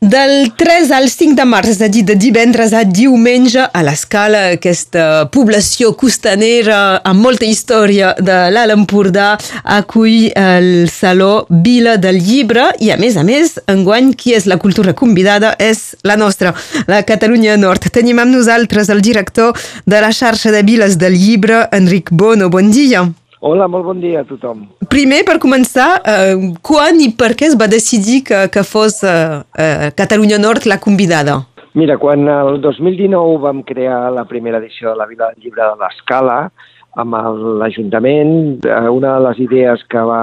Del 3 al 5 de març, és a dir, de divendres a diumenge, a l'escala, aquesta població costanera amb molta història de l'Alt Empordà acull el Saló Vila del Llibre i, a més a més, enguany, qui és la cultura convidada és la nostra, la Catalunya Nord. Tenim amb nosaltres el director de la xarxa de Viles del Llibre, Enric Bono. Bon dia. Hola, molt bon dia a tothom. Primer, per començar, eh, quan i per què es va decidir que, que fos eh, eh, Catalunya Nord la convidada? Mira, quan el 2019 vam crear la primera edició de la Vila del Llibre de l'Escala, amb l'Ajuntament. Eh, una de les idees que va,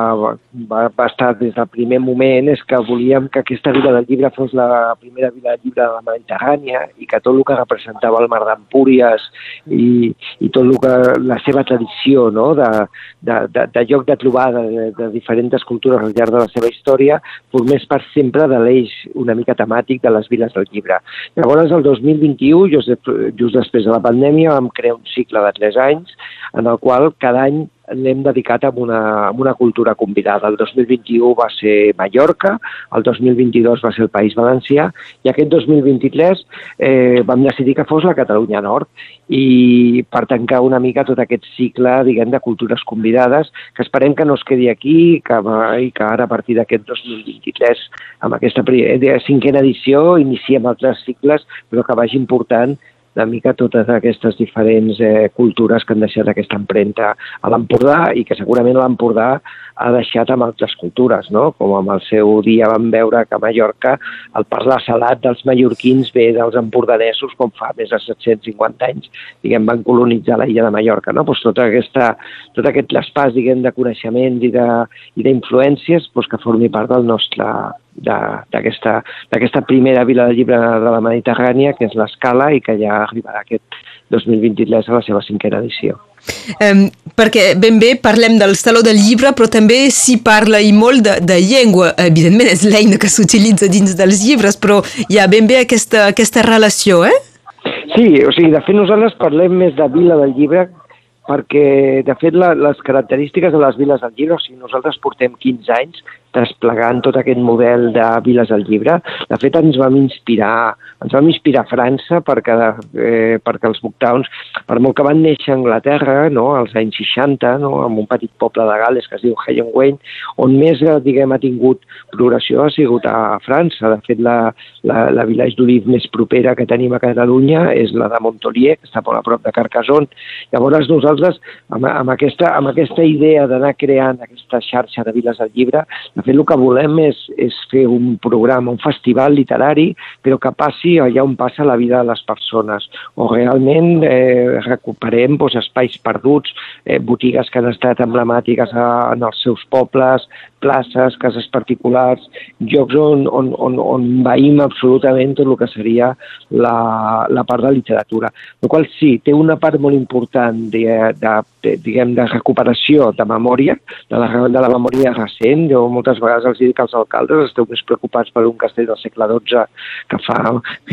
va, va estar des del primer moment és que volíem que aquesta vila del llibre fos la primera vila del llibre de la Mediterrània i que tot el que representava el mar d'Empúries i, i tot el que, la seva tradició no? de, de, de, de lloc de trobada de, de diferents cultures al llarg de la seva història formés part sempre de l'eix una mica temàtic de les viles del llibre. Llavors, el 2021, just, just després de la pandèmia, vam crear un cicle de tres anys en el qual cada any l'hem dedicat a una, a una cultura convidada. El 2021 va ser Mallorca, el 2022 va ser el País Valencià i aquest 2023 eh, vam decidir que fos la Catalunya Nord i per tancar una mica tot aquest cicle diguem, de cultures convidades que esperem que no es quedi aquí que, i que ara a partir d'aquest 2023 amb aquesta cinquena edició iniciem altres cicles però que vagi important una mica totes aquestes diferents eh, cultures que han deixat aquesta empremta a l'Empordà i que segurament l'Empordà ha deixat amb altres cultures, no? com amb el seu dia vam veure que a Mallorca el parlar salat dels mallorquins ve dels empordanesos com fa més de 750 anys diguem, van colonitzar la illa de Mallorca. No? Pues tota aquesta, tot aquest traspàs diguem, de coneixements i d'influències pues, que formi part del nostre, d'aquesta primera vila de llibre de la Mediterrània, que és l'Escala, i que ja arribarà aquest 2023 a la seva cinquena edició. Um, perquè ben bé parlem del Saló del Llibre, però també s'hi parla i molt de, de llengua. Evidentment és l'eina que s'utilitza dins dels llibres, però hi ha ben bé aquesta, aquesta relació, eh? Sí, o sigui, de fet nosaltres parlem més de Vila del Llibre perquè, de fet, la, les característiques de les viles del llibre, o sigui, nosaltres portem 15 anys desplegant tot aquest model de viles del llibre. De fet, ens vam inspirar, ens vam inspirar a França perquè, eh, perquè els Booktowns, per molt que van néixer a Anglaterra, no, als anys 60, no, en un petit poble de Gales que es diu Wayne, on més, eh, diguem, ha tingut progressió ha sigut a França. De fet, la, la, la village d'Oliv més propera que tenim a Catalunya és la de Montolier, que està molt a prop de Carcassonne. Llavors, nosaltres, amb, amb, aquesta, amb aquesta idea d'anar creant aquesta xarxa de viles del llibre, de fet, el que volem és, és fer un programa, un festival literari, però que passi allà on passa la vida de les persones, o realment eh, recuperem doncs, espais perduts, eh, botigues que han estat emblemàtiques a, en els seus pobles, places, cases particulars, llocs on, on, on, on veïm absolutament tot el que seria la, la part de literatura. El qual sí, té una part molt important de, de, de, diguem, de recuperació de memòria, de la, de la memòria recent. Jo moltes vegades els dic als alcaldes esteu més preocupats per un castell del segle XII que fa...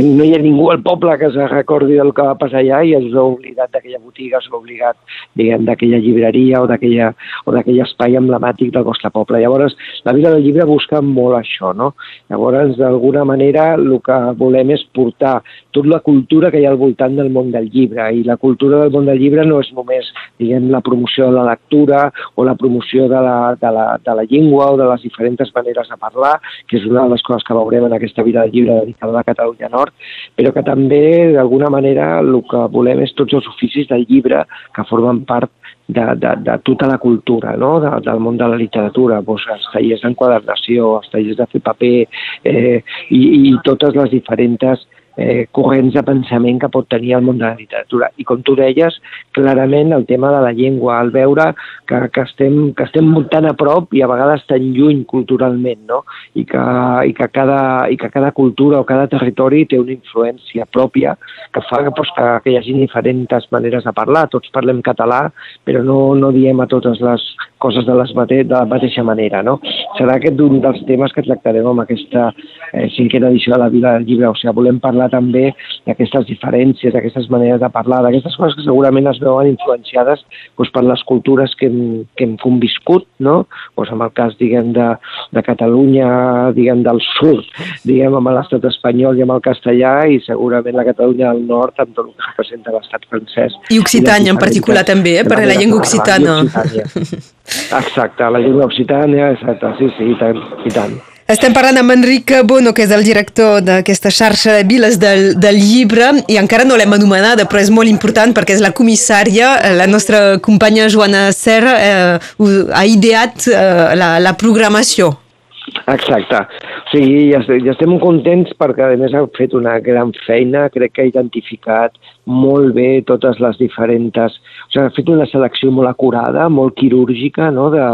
No hi ha ningú al poble que se recordi del que va passar allà i us ha oblidat d'aquella botiga, us ha obligat, diguem, d'aquella llibreria o d'aquell espai emblemàtic del vostre poble. Llavors, la vida del llibre busca molt això, no? Llavors, d'alguna manera, el que volem és portar tota la cultura que hi ha al voltant del món del llibre i la cultura del món del llibre no és només, diguem, la promoció de la lectura o la promoció de la, de la, de la llengua o de les diferents maneres de parlar, que és una de les coses que veurem en aquesta vida de llibre dedicada a la Catalunya Nord, però que també, d'alguna manera, el que volem és tots els oficis del llibre que formen part de, de, de tota la cultura, no? de, del món de la literatura, doncs, els tallers d'enquadernació, els tallers de fer paper eh, i, i totes les diferents eh, corrents de pensament que pot tenir el món de la literatura. I com tu deies, clarament el tema de la llengua, al veure que, que, estem, que estem tan a prop i a vegades tan lluny culturalment, no? I que, i que, cada, i que cada cultura o cada territori té una influència pròpia que fa doncs, que, que hi hagi diferents maneres de parlar. Tots parlem català, però no, no diem a totes les coses de, les mate de la mateixa manera. No? Serà aquest un dels temes que tractarem amb aquesta eh, cinquena edició de la vida del llibre. O sigui, volem parlar parlar també d'aquestes diferències, d'aquestes maneres de parlar, d'aquestes coses que segurament es veuen influenciades doncs, per les cultures que hem, que hem conviscut, no? Doncs en el cas, diguem, de, de Catalunya, diguem, del sud, diguem, amb l'estat espanyol i amb el castellà, i segurament la Catalunya del nord amb tot el que representa l'estat francès. I Occitània en particular també, eh? per la llengua occitana. Exacte, la llengua occitània, exacte, sí, sí, i tant. I tant. Estem parlant amb Enric Bono, que és el director d'aquesta xarxa de viles del, del llibre, i encara no l'hem anomenada, però és molt important perquè és la comissària, la nostra companya Joana Serra eh, ha ideat eh, la, la programació. Exacte. O sigui, ja, ja estem contents perquè a més ha fet una gran feina, crec que ha identificat molt bé totes les diferents... O sigui, ha fet una selecció molt acurada, molt quirúrgica, no?, de,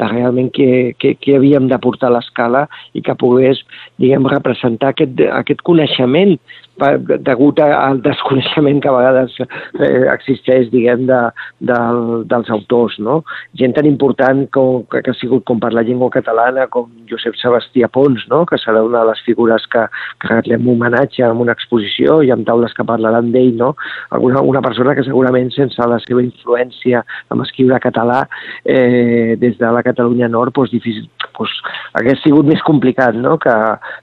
de realment què, què, què havíem de portar a l'escala i que pogués, diguem, representar aquest, aquest coneixement degut al desconeixement que a vegades eh, existeix, diguem, de, de, dels autors, no? Gent tan important com, que, que ha sigut com per la llengua catalana, com Josep Sebastià Pons, no? que serà una de les figures que, que retlem homenatge en una exposició i amb taules que parlaran d'ell, no? Alguna, una persona que segurament sense la seva influència en escriure català eh, des de la Catalunya Nord doncs, difícil, doncs, hagués sigut més complicat no? que,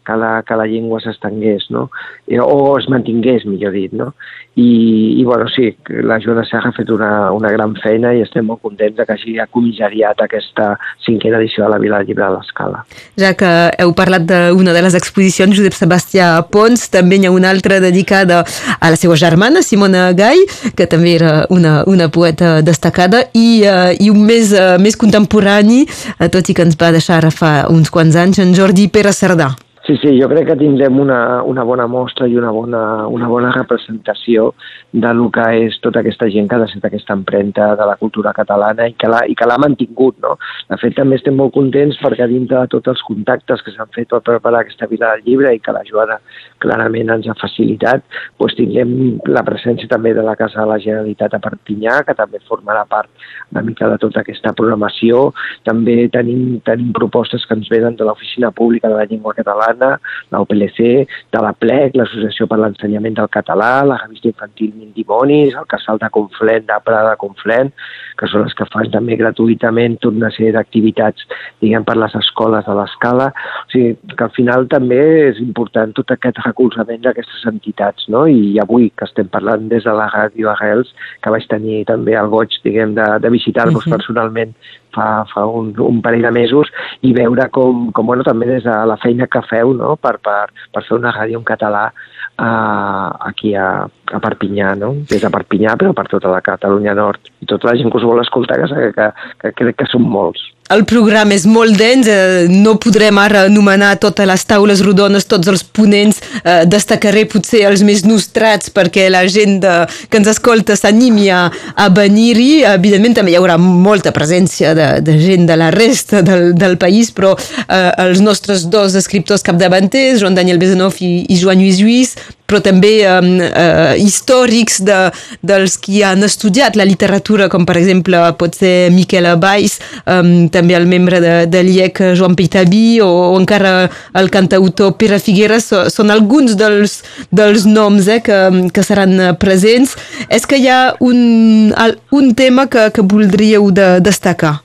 que, la, que la llengua s'estengués, no? Eh, o es mantingués, millor dit, no? I, i bueno, sí, la Joana Serra ha fet una, una gran feina i estem molt contents que hagi comissariat aquesta cinquena edició de la Vila Llibre de l'Escala. Ja que heu parlat d'una de les exposicions, Josep Sebastià Pons, també n'hi ha una altra dedicada a la seva germana, Simona Gai, que també era una, una poeta destacada, i, uh, i un més, uh, més contemporani, uh, tot i que ens va deixar ara fa uns quants anys, en Jordi Pere Cerdà. Sí, sí, jo crec que tindrem una, una bona mostra i una bona, una bona representació de lo que és tota aquesta gent que ha deixat aquesta empremta de la cultura catalana i que l'ha mantingut. No? De fet, també estem molt contents perquè dintre de tots els contactes que s'han fet per preparar aquesta Vila del Llibre i que la Joana clarament ens ha facilitat, doncs tinguem la presència també de la Casa de la Generalitat a Perpinyà, que també formarà part una mica de tota aquesta programació. També tenim, tenim propostes que ens venen de l'Oficina Pública de la Llengua Catalana Catalana, la UPLC, de la PLEC, l'Associació per l'Ensenyament del Català, la revista infantil Mindimonis, el Casal de Conflent, de Prada de Conflent, que són les que fan també gratuïtament tota una sèrie d'activitats, diguem, per les escoles de l'escala. O sigui, que al final també és important tot aquest recolzament d'aquestes entitats, no? I avui que estem parlant des de la ràdio Arrels, que vaig tenir també el goig, diguem, de, de visitar-vos uh -huh. personalment fa, fa un, un parell de mesos i veure com, com bueno, també des de la feina que feu no? per, per, per fer una ràdio en català uh, aquí a, a Perpinyà, no? des de Perpinyà però per tota la Catalunya Nord i tota la gent que us vol escoltar que, que, que crec que són molts. El programa és molt dens, eh, no podrem ara anomenar totes les taules rodones, tots els ponents, eh, destacaré potser els més nostrats perquè la gent de, que ens escolta s'animi a, a venir-hi. Evidentment també hi haurà molta presència de, de gent de la resta del, del país, però eh, els nostres dos escriptors capdavanters, Joan Daniel Besenov i, i Joan Lluís Lluís, però també um, uh, històrics de, dels qui han estudiat la literatura, com per exemple pot ser Miquel Baix, um, també el membre de, de l'IEC Joan Peitaví o, o encara el cantautor Pere Figueres, so, són alguns dels, dels noms eh, que, que seran presents. És que hi ha un, un tema que, que voldríeu de, destacar?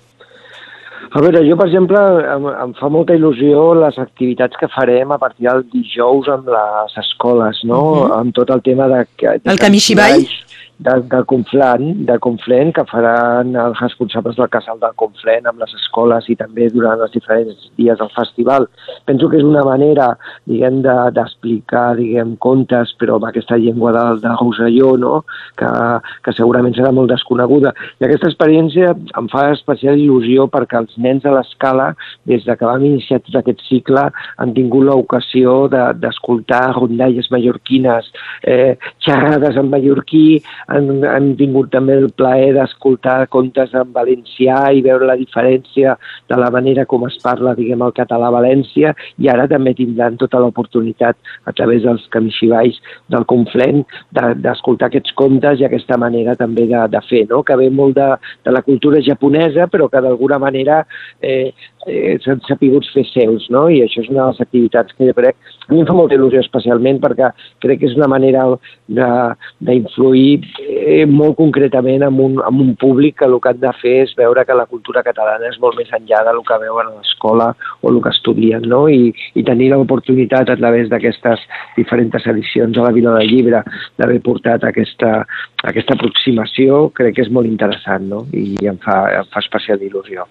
A veure, jo, per exemple, em, em fa molta il·lusió les activitats que farem a partir del dijous amb les escoles, no? Uh -huh. Amb tot el tema de... de el Camí Xivall? De, de Conflent, de Conflent, que faran els responsables del casal del Conflent amb les escoles i també durant els diferents dies del festival. Penso que és una manera, diguem, d'explicar, de, diguem, contes, però amb aquesta llengua de, de Roselló, no?, que, que segurament serà molt desconeguda. I aquesta experiència em fa especial il·lusió perquè els nens de l'escala, des de que vam iniciar tot aquest cicle, han tingut l'ocasió d'escoltar de, rondalles mallorquines, eh, xerrades en mallorquí, han, han tingut també el plaer d'escoltar contes en valencià i veure la diferència de la manera com es parla, diguem, el català a València i ara també tindran tota l'oportunitat a través dels camixivalls del Conflent d'escoltar aquests contes i aquesta manera també de, de fer, no? que ve molt de, de la cultura japonesa però que d'alguna manera eh, eh, s'han sapigut fer seus, no? I això és una de les activitats que jo crec, a mi em fa molta il·lusió especialment perquè crec que és una manera d'influir eh, molt concretament en un, en un públic que el que han de fer és veure que la cultura catalana és molt més enllà del que veuen a l'escola o el que estudien, no? I, i tenir l'oportunitat a través d'aquestes diferents edicions a la Vila del Llibre d'haver portat aquesta, aquesta aproximació crec que és molt interessant no? i em fa, em fa especial il·lusió.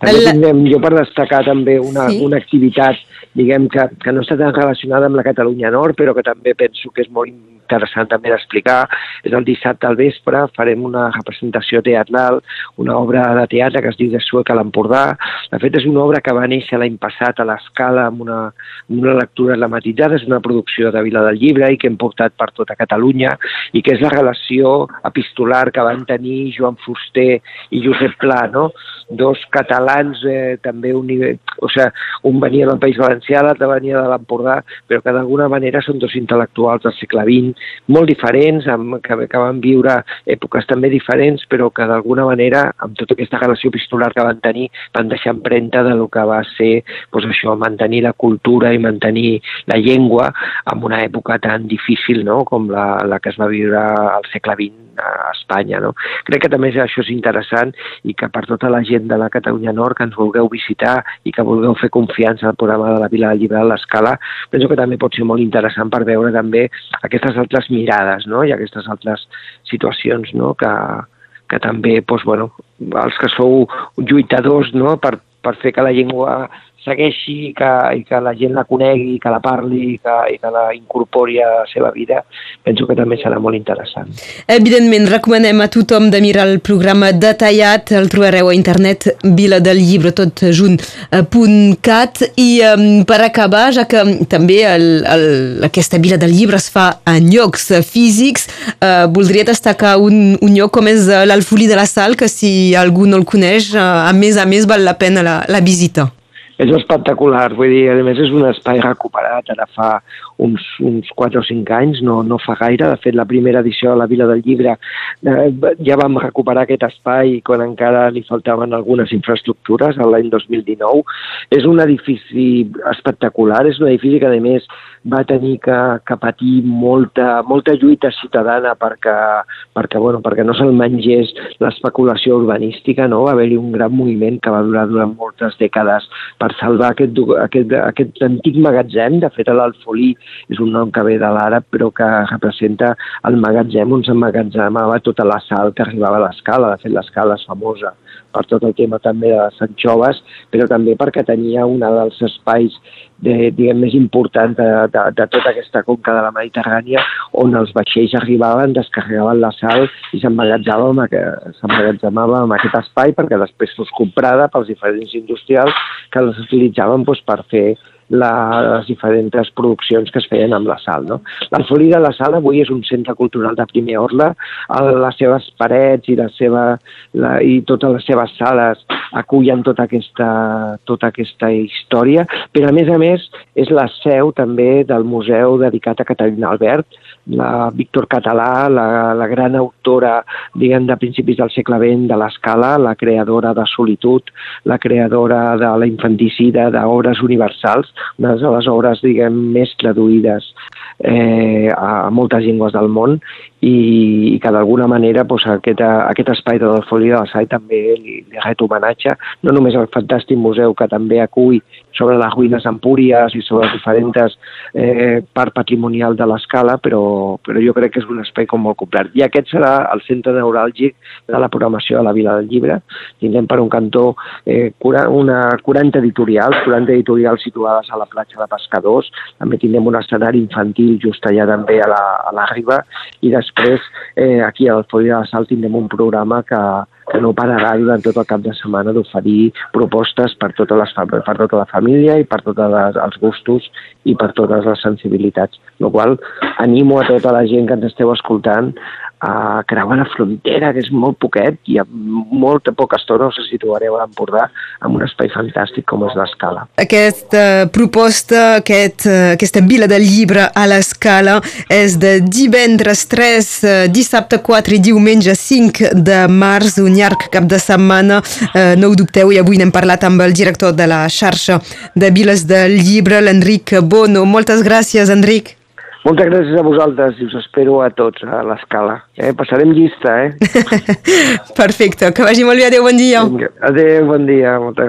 També tindrem, jo per destacar també una, sí. una activitat diguem que, que no està tan relacionada amb la Catalunya Nord, però que també penso que és molt interessant també d'explicar. És el dissabte al vespre, farem una representació teatral, una obra de teatre que es diu De Suec a l'Empordà. De fet, és una obra que va néixer l'any passat a l'escala amb una, amb una lectura dramatitzada, és una producció de Vila del Llibre i que hem portat per tota Catalunya i que és la relació epistolar que van tenir Joan Fuster i Josep Pla, no? dos catalans eh, també un nivell, o sigui, un venia del País Valencià, l'altre venia de l'Empordà, però que d'alguna manera són dos intel·lectuals del segle XX molt diferents, amb, que, que van viure èpoques també diferents, però que d'alguna manera, amb tota aquesta relació epistolar que van tenir, van deixar empremta de lo que va ser doncs això, mantenir la cultura i mantenir la llengua en una època tan difícil no? com la, la que es va viure al segle XX a Espanya. No? Crec que també això és interessant i que per tota la gent de la Catalunya Nord que ens vulgueu visitar i que vulgueu fer confiança al programa de la Vila del Llibre de l'Escala, penso que també pot ser molt interessant per veure també aquestes altres mirades no? i aquestes altres situacions no? que, que també, doncs, bueno, els que sou lluitadors no? per, per fer que la llengua segueixi que, i que la gent la conegui, que la parli que, i que la incorpori a la seva vida, penso que també serà molt interessant. Evidentment, recomanem a tothom de mirar el programa detallat, el trobareu a internet Vila del Llibre, tot junt, eh, i um, per acabar, ja que també el, el, aquesta Vila del Llibre es fa en llocs físics, uh, voldria destacar un, un lloc com és l'Alfolí de la Sal, que si algú no el coneix, a més a més val la pena la, la visita és espectacular, vull dir, a més és un espai recuperat, ara fa uns, uns 4 o 5 anys, no, no fa gaire, de fet la primera edició de la Vila del Llibre eh, ja vam recuperar aquest espai quan encara li faltaven algunes infraestructures, l'any 2019. És un edifici espectacular, és un edifici que a més va tenir que, que patir molta, molta lluita ciutadana perquè, perquè, bueno, perquè no se'l mengés l'especulació urbanística, no? va haver-hi un gran moviment que va durar durant moltes dècades per salvar aquest, aquest, aquest antic magatzem, de fet l'Alfolí és un nom que ve de l'àrab però que representa el magatzem on s'emmagatzemava tota la sal que arribava a l'escala, de fet l'escala és famosa per tot el tema també de les anxoves, però també perquè tenia un dels espais de, diguem, més importants de, de, de tota aquesta conca de la Mediterrània on els vaixells arribaven, descarregaven la sal i s'emmagatzemava en aquest espai perquè després fos comprada pels diferents industrials que les utilitzaven doncs, per fer la, les diferents produccions que es feien amb la sal. No? L'Alfolí de la Sal avui és un centre cultural de primer ordre, les seves parets i, la seva, la, i totes les seves sales acullen tota aquesta, tota aquesta història, però a més a més és la seu també del museu dedicat a Catalina Albert, la Víctor Català, la, la gran autora, diguem, de principis del segle XX de l'escala, la creadora de Solitud, la creadora de la infanticida, d'obres universals, una de les obres, diguem, més traduïdes eh, a moltes llengües del món i, i que d'alguna manera doncs, aquest, aquest espai de l'Alfolí de la Sai també li, li ret homenatge, no només al fantàstic museu que també acull sobre les ruïnes empúries i sobre les diferents eh, part patrimonial de l'escala, però, però jo crec que és un espai com molt complet. I aquest serà el centre neuràlgic de la programació de la Vila del Llibre. Tindrem per un cantó eh, una 40 editorials, 40 editorials situades a la platja de Pescadors, també tindrem un escenari infantil just allà també a la, a la riba, i després eh, aquí al Foll de la Sal tindrem un programa que, que no pararà durant tot el cap de setmana d'oferir propostes per, totes les, per tota la família i per tots els gustos i per totes les sensibilitats. El qual animo a tota la gent que ens esteu escoltant a creuar la frontera, que és molt poquet, i amb molta poca estona us situareu a l'Empordà amb un espai fantàstic com és l'Escala. Aquesta proposta, aquest, eh, aquesta vila del llibre a l'Escala és de divendres 3, eh, dissabte 4 i diumenge 5 de març, un llarg cap de setmana. Eh, no ho dubteu, i avui n'hem parlat amb el director de la xarxa de viles del llibre, l'Enric Bono. Moltes gràcies, Enric. Moltes gràcies a vosaltres i us espero a tots a l'escala. Eh? Passarem llista, eh? Perfecte, que vagi molt bé. Adéu, bon dia. Adéu, bon dia. Moltes gràcies.